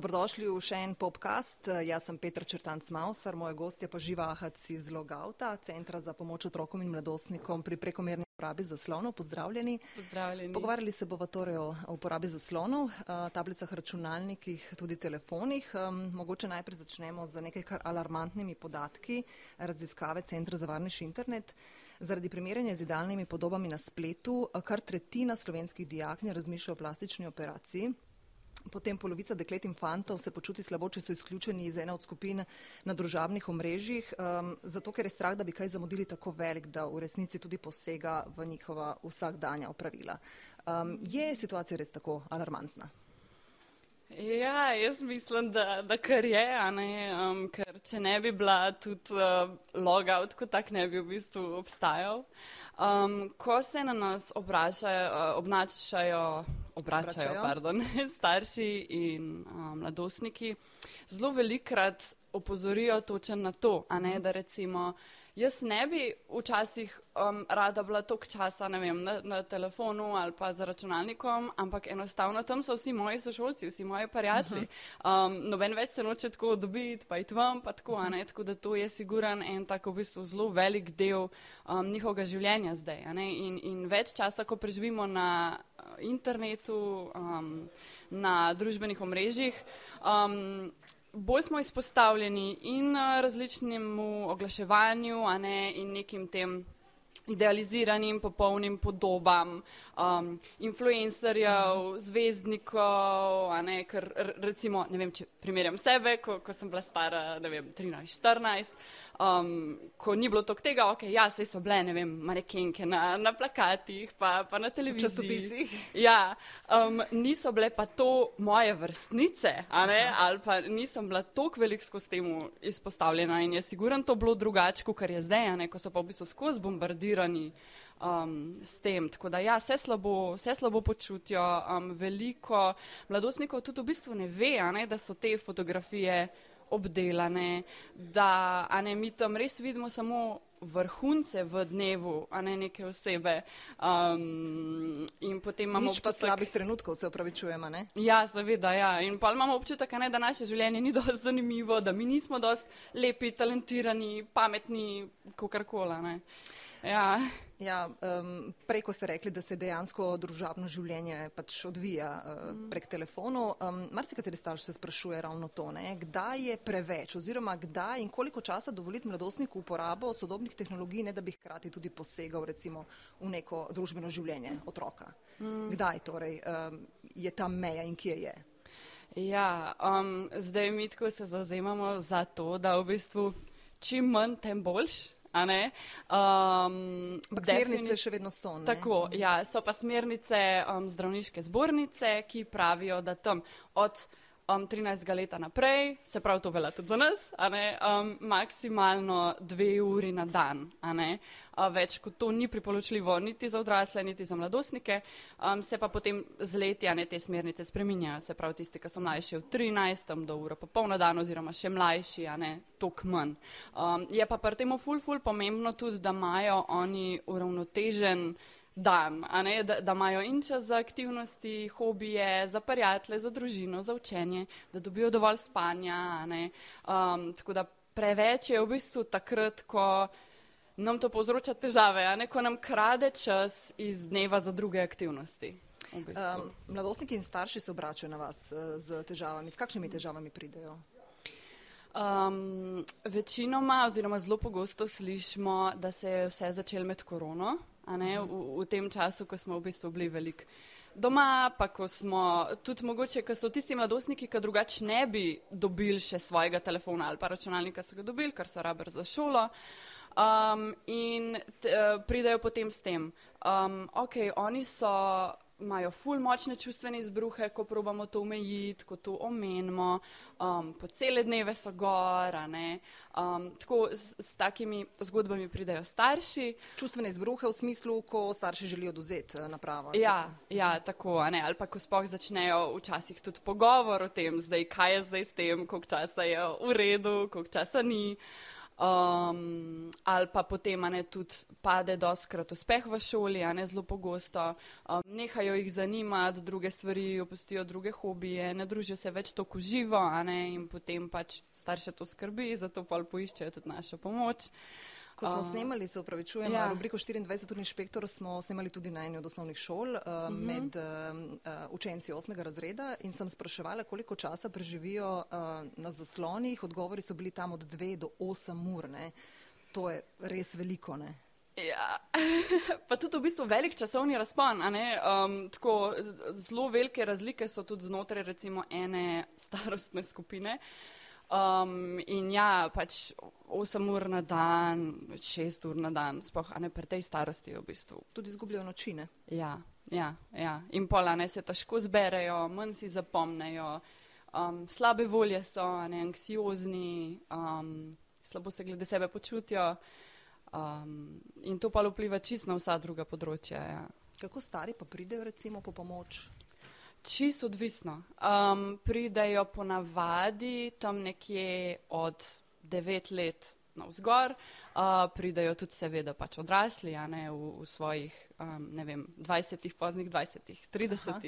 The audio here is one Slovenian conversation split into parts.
Dobrodošli v še en podcast. Jaz sem Petr Črtanc Mausar, moja gostja pa Živa Ahac iz Logauta, Centra za pomoč otrokom in mladostnikom pri prekomerni uporabi zaslonov. Pozdravljeni. Pozdravljeni. Pogovarjali se bomo torej o uporabi zaslonov, tablicah, računalnikih, tudi telefonih. Mogoče najprej začnemo z nekaj kar alarmantnimi podatki raziskave Centra za varnejši internet. Zaradi primerjanja z idealnimi podobami na spletu, kar tretjina slovenskih dijaknja razmišlja o plastični operaciji. Potem polovica deklet in fantov se počuti slabo, če so izključeni iz ene od skupin na družabnih omrežjih, um, zato ker je strah, da bi kaj zamudili tako velik, da v resnici tudi posega v njihova vsakdanja opravila. Um, je situacija res tako alarmantna? Ja, jaz mislim, da, da kar je, um, ker če ne bi bila tudi uh, logout, kot tak ne bi v bistvu obstajal. Um, ko se na nas obračajo, uh, obnašajo, obračajo, pardon, starši in um, mladostniki, zelo velikrat opozorijo točen na to, a ne da recimo. Jaz ne bi včasih um, rada bila toliko časa vem, na, na telefonu ali pa za računalnikom, ampak enostavno tam so vsi moji sošolci, vsi moji prijatelji. Um, noben več se noče tako dobiti, pa iti vam, pa tako, ne, tako da to je siguran en tako v bistvu zelo velik del um, njihovega življenja zdaj. In, in več časa, ko preživimo na uh, internetu, um, na družbenih omrežjih. Um, bolj smo izpostavljeni in eh, različnemu oglaševanju, a ne in nekim tem idealiziranim, popolnim podobam um, influencerjev, zvezdnikov, ne, ker recimo, ne vem, če primerjam sebe, ko, ko sem bila stara, ne vem, 13-14, um, ko ni bilo tok tega, ok, ja, sej so bile, ne vem, manekenke na, na plakatih, pa, pa na televiziji. Časopisih. Ja, um, niso bile pa to moje vrstnice, ne, ali pa nisem bila tok velik skozi temu izpostavljena in je siguran to bilo drugače, kot je zdaj, ne, ko so pa v bistvu skozi bombardirani um, s tem. Tako da ja, vse slabo, vse slabo počutijo. Um, veliko mladostnikov tudi v bistvu ne ve, ne, da so te fotografije obdelane, da ne, mi tam res vidimo samo vrhunce v dnevu, a ne neke osebe. Um, in potem imamo Nič občutek, slabih trenutkov, se upravičujemo, ne? Ja, seveda, ja. In pa imamo občutek, ne, da naše življenje ni dosti zanimivo, da mi nismo dosti lepi, talentirani, pametni, kakorkoli. Ja. Ja, um, prej, ko ste rekli, da se dejansko družabno življenje pač odvija uh, mm. prek telefonov, um, marsikateri starš se sprašuje ravno to, ne? kdaj je preveč oziroma kdaj in koliko časa dovoliti mladostniku uporabo sodobnih tehnologij, ne da bi hkrati tudi posegal recimo v neko družbeno življenje otroka. Mm. Kdaj torej um, je ta meja in kje je? Ja, um, zdaj mi tako se zauzemamo za to, da v bistvu čim manj, tem boljš. Um, smernice še vedno so. Ne? Tako, ja, so pa smernice um, zdravniške zbornice, ki pravijo, da tam od um, 13. leta naprej, se pravi, to velja tudi za nas, ne, um, maksimalno dve uri na dan. Uh, več kot to ni priporočljivo niti za odrasle, niti za mladostnike, um, se pa potem z leti ne, te smernice spreminjajo. Se pravi, tisti, ki so mlajši od 13 do ura popolna dan oziroma še mlajši, a ne tok manj. Um, je pa pri tem ful, ful pomembno tudi, da imajo oni uravnotežen dan, ne, da, da imajo in čas za aktivnosti, hobije, za prijatelje, za družino, za učenje, da dobijo dovolj spanja. Um, tako da preveč je v bistvu takrat, ko nam to povzroča težave, ne, ko nam krade čas iz dneva za druge aktivnosti. V bistvu. um, mladostniki in starši se obračajo na vas uh, z težavami. S kakšnimi težavami pridejo? Um, večinoma, oziroma zelo pogosto slišimo, da se je vse začelo med korono ne, v, v tem času, ko smo v bistvu bili velik. Doma, pa ko smo tudi mogoče, ko so tisti mladostniki, ki drugače ne bi dobili še svojega telefona ali pa računalnika, so ga dobili, ker so raber za šolo. Um, in t, uh, pridejo potem s tem. Um, ok, oni so imajo ful močne čustvene izbruhe, ko probamo to omejiti, ko to omenimo, um, po cele dneve so gora. Um, tako s, s takimi zgodbami pridejo starši. Čustvene izbruhe v smislu, ko starši želijo oduzeti eh, napravo. Ja, ja, tako, ali pa ko spoh začnejo včasih tudi pogovor o tem, zdaj, kaj je zdaj s tem, koliko časa je v redu, koliko časa ni. Um, ali pa potem ne, tudi pade doskrat uspeh v šoli, ne zelo pogosto, um, nehajo jih zanimati, druge stvari, opustijo druge hobije, ne družijo se več tako živo, ne in potem pač starše to skrbi, zato pa poiščejo tudi našo pomoč. Ko smo uh, snemali, se upravičujem, ja. rubriko 24 urni inšpektor smo snemali tudi na eni od osnovnih šol uh, uh -huh. med uh, učenci osmega razreda in sem spraševala, koliko časa preživijo uh, na zaslonih. Odgovori so bili tam od dve do osem ur. Ne? To je res veliko. Ne? Ja, pa tudi v bistvu velik časovni razpon. Um, tako, zelo velike razlike so tudi znotraj recimo ene starostne skupine. Uh, Um, in ja, pač 8 ur na dan, 6 ur na dan, spoh, a ne pri tej starosti v bistvu. Tudi izgubljajo nočine. Ja, ja, ja. in pola ne se težko zberejo, manj si zapomnejo, um, slabe volje so, ne anksiozni, um, slabo se glede sebe počutijo. Um, in to pa vpliva čisto na vsa druga področja. Ja. Kako stari pa pridejo recimo po pomoč? Čisto odvisno. Um, pridejo ponavadi tam nekje od 9 let na vzgor, uh, pridejo tudi seveda pač odrasli, a ne v, v svojih, um, ne vem, 20, poznih 20, 30 Aha.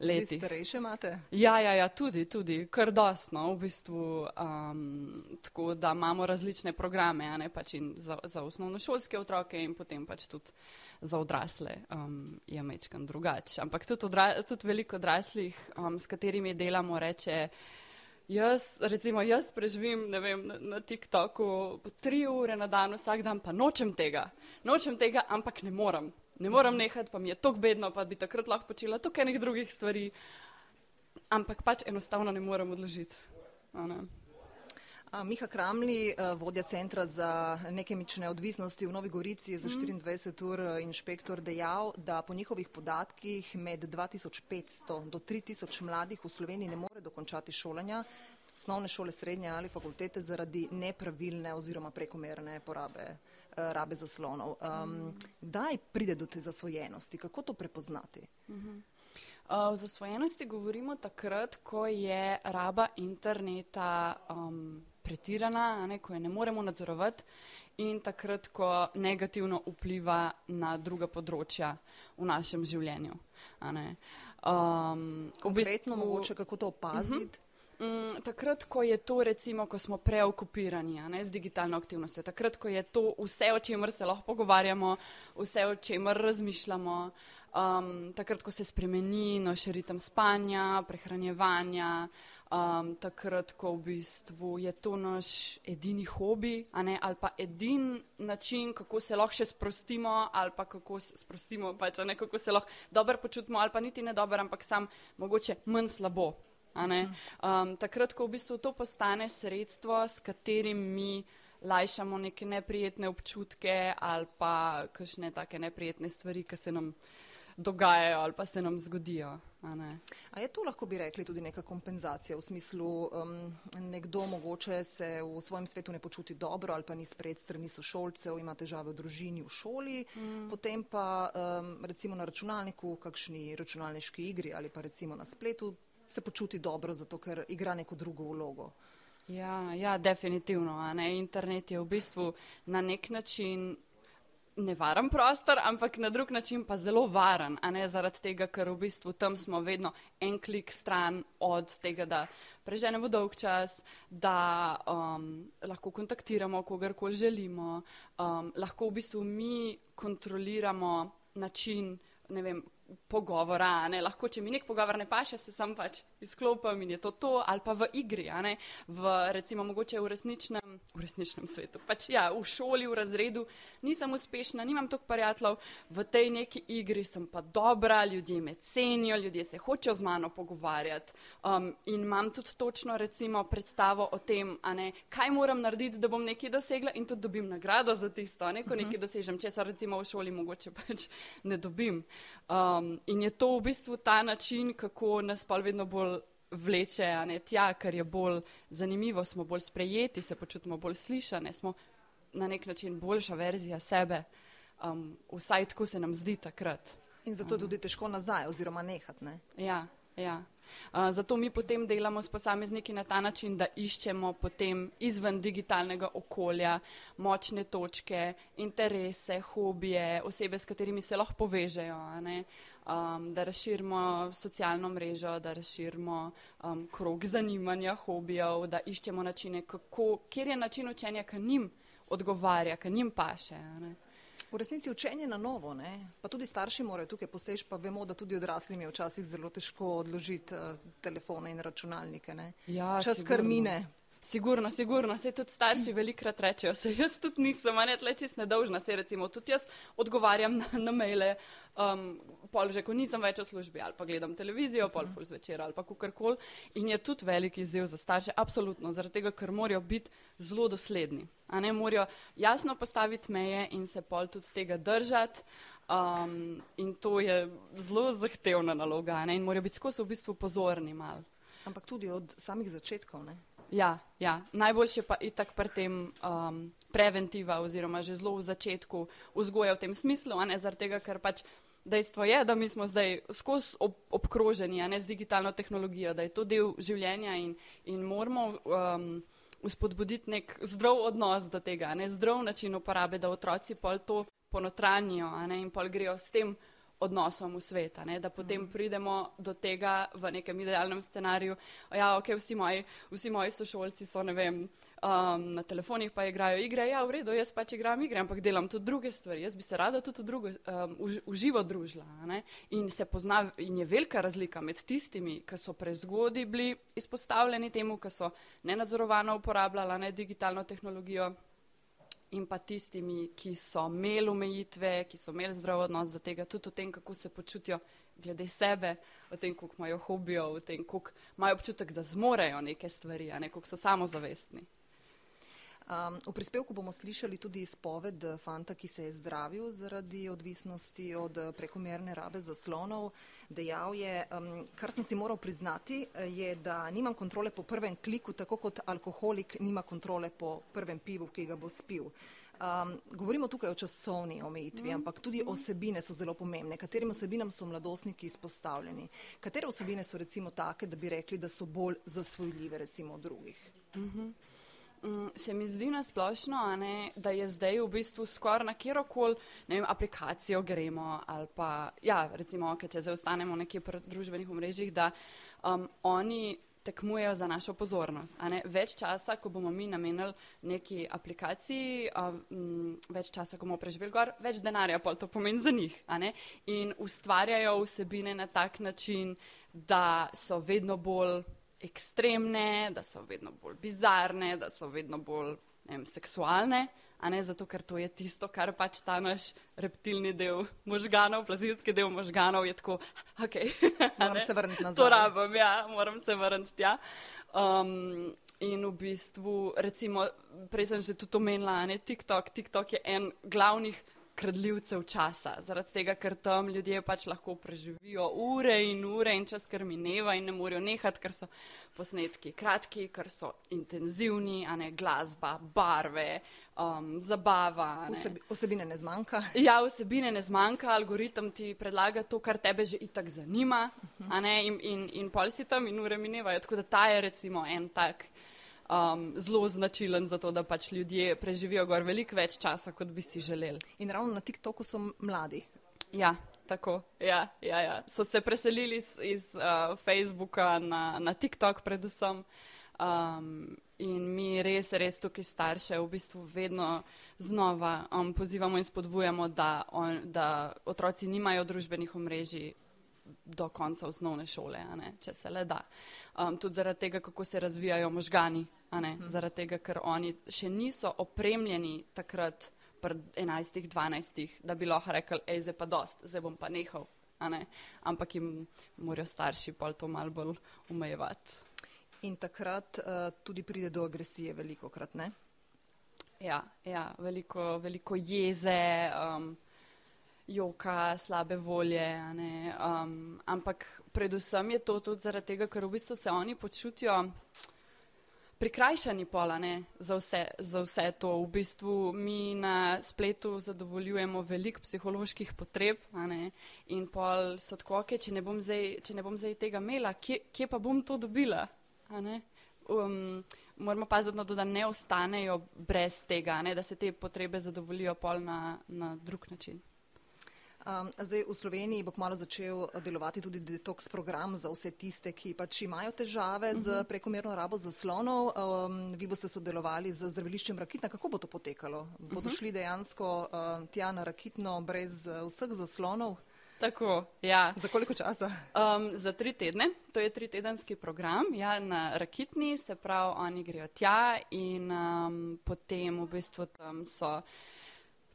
letih. Tudi starejše imate? Ja, ja, ja, tudi, tudi, kar dosno, v bistvu, um, tako da imamo različne programe, a ne pač in za, za osnovnošolske otroke in potem pač tudi za odrasle um, je mečkan drugače. Ampak tudi, odra, tudi veliko odraslih, um, s katerimi delamo, reče, jaz, recimo, jaz preživim vem, na, na TikToku tri ure na dan, vsak dan, pa nočem tega, nočem tega, ampak ne morem. Ne morem nehati, pa mi je tako bedno, pa bi takrat lahko počela tukaj nekaj drugih stvari, ampak pač enostavno ne morem odložiti. Miha Kramli, eh, vodja centra za nekemične odvisnosti v Novi Gorici, je za 24 mhm. ur eh, inšpektor dejal, da po njihovih podatkih med 2500 do 3000 mladih v Sloveniji ne more dokončati šolanja, osnovne šole, srednje ali fakultete zaradi nepravilne oziroma prekomerne porabe eh, rabe zaslonov. Um, daj pride do te zasvojenosti, kako to prepoznati? Uh -huh. uh, o zasvojenosti govorimo takrat, ko je raba interneta um, pretirana, ne, ko je ne moremo nadzorovati in takrat, ko negativno vpliva na druga področja v našem življenju. Um, Konkretno, bistvu, mogoče kako to opaziti? Uh -huh. um, takrat, ko je to, recimo, ko smo preokupirani ne, z digitalno aktivnostjo, takrat, ko je to vse, o čemer se lahko pogovarjamo, vse, o čemer razmišljamo, um, takrat, ko se spremeni naš ritem spanja, prehranjevanja, um, takrat, ko v bistvu je to naš edini hobi, ne, ali pa edini način, kako se lahko še sprostimo, ali pa kako se sprostimo, pač, ne, kako se lahko dobro počutimo, ali pa niti ne dobro, ampak sam mogoče manj slabo. Um, takrat, ko v bistvu to postane sredstvo, s katerim mi lajšamo neke neprijetne občutke ali pa kakšne take neprijetne stvari, ki se nam dogajajo ali pa se nam zgodijo. A, a je to lahko bi rekli tudi neka kompenzacija v smislu, um, nekdo mogoče se v svojem svetu ne počuti dobro ali pa ni sprejet strani sošolcev, ima težave v družini, v šoli, mm. potem pa um, recimo na računalniku, kakšni računalniški igri ali pa recimo na spletu se počuti dobro, zato ker igra neko drugo vlogo. Ja, ja definitivno. Internet je v bistvu na nek način nevaren prostor, ampak na drug način pa zelo varen, a ne zaradi tega, ker v bistvu tam smo vedno en klik stran od tega, da preženemo dolg čas, da um, lahko kontaktiramo kogarkoli želimo, um, lahko v bistvu mi kontroliramo način, ne vem, pogovora, ne, lahko, če mi nek pogovor ne paše, se sam pač izklopim in je to to, ali pa v igri, v recimo mogoče v resničnem, v resničnem svetu. Pač ja, v šoli, v razredu nisem uspešna, nimam toliko prijateljev, v tej neki igri sem pa dobra, ljudje me cenijo, ljudje se hočejo z mano pogovarjati um, in imam tudi točno recimo predstavo o tem, ne, kaj moram narediti, da bom nekaj dosegla in tudi dobim nagrado za tisto, ne, ko uh mhm. -huh. nekaj dosežem, če se recimo v šoli mogoče pač ne dobim. Um, in je to v bistvu ta način, kako nas pa vedno bolj vleče, a ne tja, ker je bolj zanimivo, smo bolj sprejeti, se počutimo bolj slišane, smo na nek način boljša verzija sebe. Um, vsaj tako se nam zdi takrat. In zato um. tudi težko nazaj oziroma nehati. Ne? Ja, ja. Uh, zato mi potem delamo s posamezniki na ta način, da iščemo potem izven digitalnega okolja močne točke, interese, hobije, osebe, s katerimi se lahko povežejo. Um, da razširimo socialno mrežo, da razširimo um, krog zanimanja, hobijev, da iščemo načine, kako, kjer je način učenja, ki njim odgovarja, ki njim paše. V resnici učenje na novo, ne? pa tudi starši morajo tukaj posež, pa vemo, da tudi odraslim je včasih zelo težko odložiti uh, telefone in računalnike. Ja, Čas kar mine. Sigurno, sigurno, se tudi starši velikrat rečejo, se jaz tudi nisem, ne tle čist nedolžna, se recimo tudi jaz odgovarjam na, na maile, um, pol že, ko nisem več v službi ali pa gledam televizijo, pol ful zvečer ali pa kukorkoli in je tudi veliki izziv za starše, absolutno, zaradi tega, ker morajo biti zelo dosledni, a ne morajo jasno postaviti meje in se pol tudi tega držati. Um, in to je zelo zahtevna naloga ne? in morajo biti skozi v bistvu pozorni mal. Ampak tudi od samih začetkov, ne? Ja, ja. najboljše pa je tako pri tem um, preventiva oziroma že zelo v začetku vzgoja v tem smislu, ne zaradi tega, ker pač dejstvo je, da mi smo zdaj skozi ob, obkroženi ne, z digitalno tehnologijo, da je to del življenja in, in moramo um, uspodbuditi nek zdrav odnos do tega, ne, zdrav način uporabe, da otroci pol to ponotranijo ne, in pol grejo s tem odnosom v svet, da potem mm. pridemo do tega v nekem idealnem scenariju. Ja, ok, vsi moji, vsi moji sošolci so, ne vem, um, na telefonih pa igrajo igre, ja, v redu, jaz pač igram igre, ampak delam tudi druge stvari. Jaz bi se rada tudi v, drugo, um, v, v živo družila. In se pozna, in je velika razlika med tistimi, ki so prezgodi bili izpostavljeni temu, ki so nenadzorovano uporabljala ne, digitalno tehnologijo in pa tistimi, ki so imeli omejitve, ki so imeli zdrav odnos do tega, tudi o tem, kako se počutijo glede sebe, o tem, koliko imajo hobijo, o tem, koliko imajo občutek, da zmorejo neke stvari, a ne koliko so samozavestni. Um, v prispevku bomo slišali tudi izpoved fanta, ki se je zdravil zaradi odvisnosti od prekomerne rabe zaslonov. Dejal je, um, kar sem si moral priznati, je, da nimam kontrole po prvem kliku, tako kot alkoholik nima kontrole po prvem pivu, ki ga bo spil. Um, govorimo tukaj o časovni omejitvi, mm. ampak tudi osebine so zelo pomembne. Katerim osebinam so mladostniki izpostavljeni? Katere osebine so recimo take, da bi rekli, da so bolj zasvojljive recimo od drugih? Mm -hmm. Mm, se mi zdi nasplošno, ne, da je zdaj v bistvu skoraj na kjerkoli aplikacijo gremo ali pa, ja, recimo, okay, če zdaj ostanemo nekje pri družbenih omrežjih, da um, oni tekmujejo za našo pozornost. Več časa, ko bomo mi namenili neki aplikaciji, um, več časa, ko bomo preživeli gor, več denarja pa to pomeni za njih. In ustvarjajo vsebine na tak način, da so vedno bolj ekstremne, da so vedno bolj bizarne, da so vedno bolj vem, seksualne, a ne zato, ker to je tisto, kar pač ta naš reptilni del možganov, plazilski del možganov je tako, ok. moram se vrniti nazaj. To rabim, ja, moram se vrniti tja. Um, in v bistvu, recimo, prej sem že tudi omenila, ne, TikTok, TikTok je en glavnih kradljivcev časa, zaradi tega, ker tam ljudje pač lahko preživijo ure in ure in čas, ker mineva in ne morejo nehati, ker so posnetki kratki, ker so intenzivni, a ne glasba, barve, um, zabava. Vsebi, vsebine ne zmanjka. Ja, vsebine ne zmanjka, algoritem ti predlaga to, kar tebe že itak zanima, uh -huh. in, in, in pol si tam in ure minevajo. Tako da ta je recimo en tak um, zelo značilen za to, da pač ljudje preživijo gor veliko več časa, kot bi si želeli. In ravno na TikToku so mladi. Ja, tako. Ja, ja, ja. So se preselili iz, iz uh, Facebooka na, na TikTok, predvsem. Um, in mi res, res tukaj starše v bistvu vedno znova um, pozivamo in spodbujamo, da, on, da otroci nimajo družbenih omrežij do konca osnovne šole, če se le da. Um, tudi zaradi tega, kako se razvijajo možgani, hmm. zaradi tega, ker oni še niso opremljeni takrat pri 11-12, da bi lahko rekli, hej, zdaj pa dost, zdaj bom pa nehal. Ampak jim morajo starši pol to mal bolj omejevati. In takrat uh, tudi pride do agresije veliko krat, ne? Ja, ja veliko, veliko jeze. Um, joka, slabe volje. Um, ampak predvsem je to tudi zaradi tega, ker v bistvu se oni počutijo prikrajšani pola ne, za, vse, za vse to. V bistvu mi na spletu zadovoljujemo veliko psiholoških potreb ne, in pol so tako, okay, če, ne zdaj, če ne bom zdaj tega imela, kje, kje pa bom to dobila? Um, moramo paziti na to, da ne ostanejo brez tega, ne, da se te potrebe zadovoljijo pol na, na drug način. Um, zdaj v Sloveniji bo kmalo začel delovati tudi detoks program za vse tiste, ki pač imajo težave uh -huh. z mhm. prekomerno rabo zaslonov. Um, vi boste sodelovali z zdraviliščem Rakitna. Kako bo to potekalo? Bodo uh mhm. -huh. šli dejansko uh, tja na Rakitno brez uh, vseh zaslonov? Tako, ja. Za koliko časa? Um, za tri tedne. To je tri tedenski program. Ja, na Rakitni se pravi, oni grejo tja in um, potem v bistvu tam so.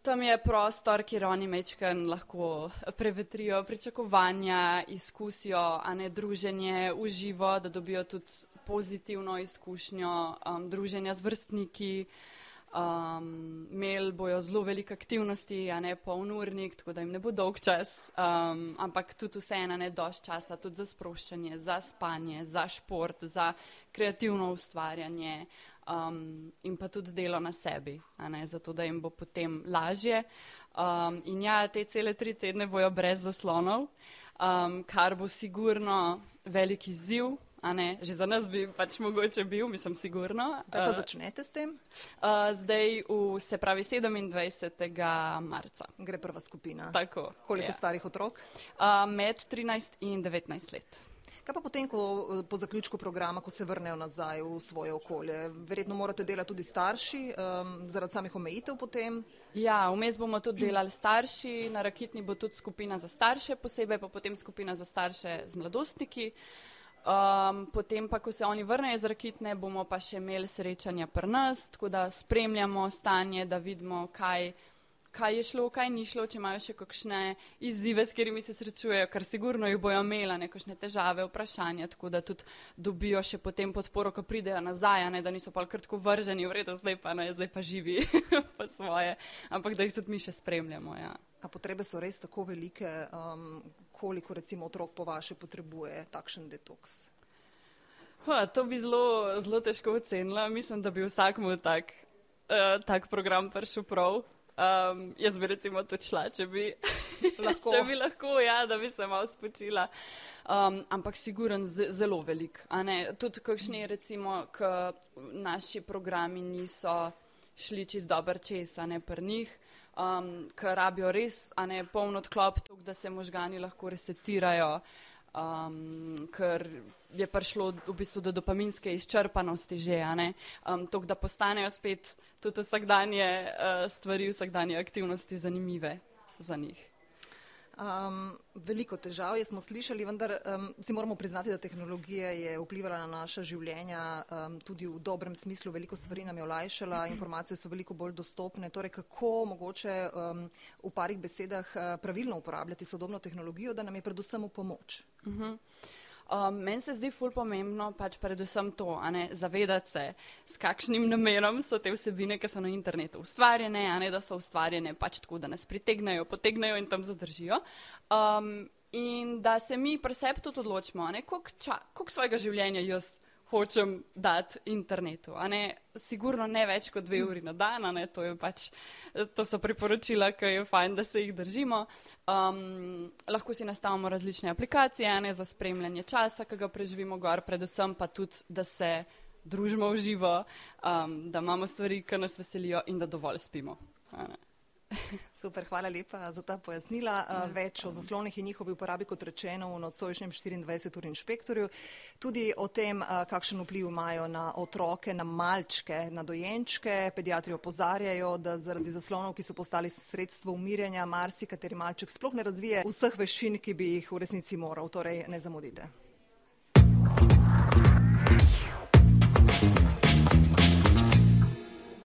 Tam je prostor, kjer oni mečken lahko prevetrijo pričakovanja, izkusijo, a ne druženje v živo, da dobijo tudi pozitivno izkušnjo um, druženja z vrstniki. Um, Imeli bojo zelo veliko aktivnosti, a ne poln urnik, tako da jim ne bo dolg čas, um, ampak tudi vseeno ne dož časa tudi za sproščanje, za spanje, za šport, za kreativno ustvarjanje um, in pa tudi delo na sebi, ne, zato da jim bo potem lažje. Um, in ja, te cele tri tedne bojo brez zaslonov, um, kar bo sigurno veliki ziv. Že za nas bi pač mogoče bil, mislim, sigurno. Da pa uh, začnete s tem? Uh, zdaj, v, se pravi, 27. marca. Gre prva skupina. Tako. Koliko je. starih otrok? Uh, med 13 in 19 let. Kaj pa potem, ko, po zaključku programa, ko se vrnejo nazaj v svoje okolje? Verjetno morate delati tudi starši, um, zaradi samih omejitev potem? Ja, vmes bomo tudi delali starši, na Rakitni bo tudi skupina za starše, posebej pa potem skupina za starše z mladostniki. Um, potem pa, ko se oni vrnejo iz Rakitne, bomo pa še imeli srečanja pri nas, tako da spremljamo stanje, da vidimo, kaj kaj je šlo, kaj ni šlo, če imajo še kakšne izzive, s katerimi se srečujejo, ker sigurno jih bojo imela nekakšne težave, vprašanja, tako da tudi dobijo še potem podporo, ko pridejo nazaj, ne, da niso pa kratko vrženi, v redu, zdaj pa ne, zdaj pa živi pa svoje, ampak da jih tudi mi še spremljamo. Ja. A potrebe so res tako velike, um, koliko recimo otrok po vaše potrebuje takšen detoks? Ha, to bi zelo, zelo težko ocenila. Mislim, da bi vsakmu tak, uh, tak program prišel prav. Um, jaz bi recimo to šla, če bi lahko, če bi lahko ja, da bi se malo spočila. Um, ampak siguren zelo velik. Tudi kakšni recimo, k naši programi niso šli čez dober čez, a ne pri njih, um, ker rabijo res, a ne polno odklop, tuk, da se možgani lahko resetirajo um, ker je prišlo v bistvu do dopaminske izčrpanosti že, um, to, da postanejo spet tudi vsakdanje uh, stvari, vsakdanje aktivnosti zanimive za njih. Um, veliko težav je smo slišali, vendar um, si moramo priznati, da tehnologija je vplivala na naša življenja um, tudi v dobrem smislu. Veliko stvari nam je olajšala, informacije so veliko bolj dostopne. Torej, kako mogoče um, v parih besedah uh, pravilno uporabljati sodobno tehnologijo, da nam je predvsem v pomoč? Uh -huh. Um, meni se zdi ful pomembno pač predvsem to, ne, zavedati se, s kakšnim namenom so te vsebine, ki so na internetu ustvarjene, a ne da so ustvarjene pač tako, da nas pritegnajo, potegnajo in tam zadržijo. Um, in da se mi pri sebi tudi odločimo, koliko svojega življenja jaz hočem dati internetu. Ne? Sigurno ne več kot dve uri na dan, to, pač, to so priporočila, ki je fajn, da se jih držimo. Um, lahko si nastavimo različne aplikacije ne, za spremljanje časa, ki ga preživimo gor, predvsem pa tudi, da se družimo v živo, um, da imamo stvari, ki nas veselijo in da dovolj spimo. Super, hvala lepa za ta pojasnila. Ja, Več o zaslonih in njihovi uporabi, kot rečeno, v nocojšnjem 24 ur inšpektorju. Tudi o tem, kakšen vpliv imajo na otroke, na malčke, na dojenčke. Pediatri opozarjajo, da zaradi zaslonov, ki so postali sredstvo umirjanja, marsikateri malček sploh ne razvije vseh veščin, ki bi jih v resnici moral. Torej, ne zamudite.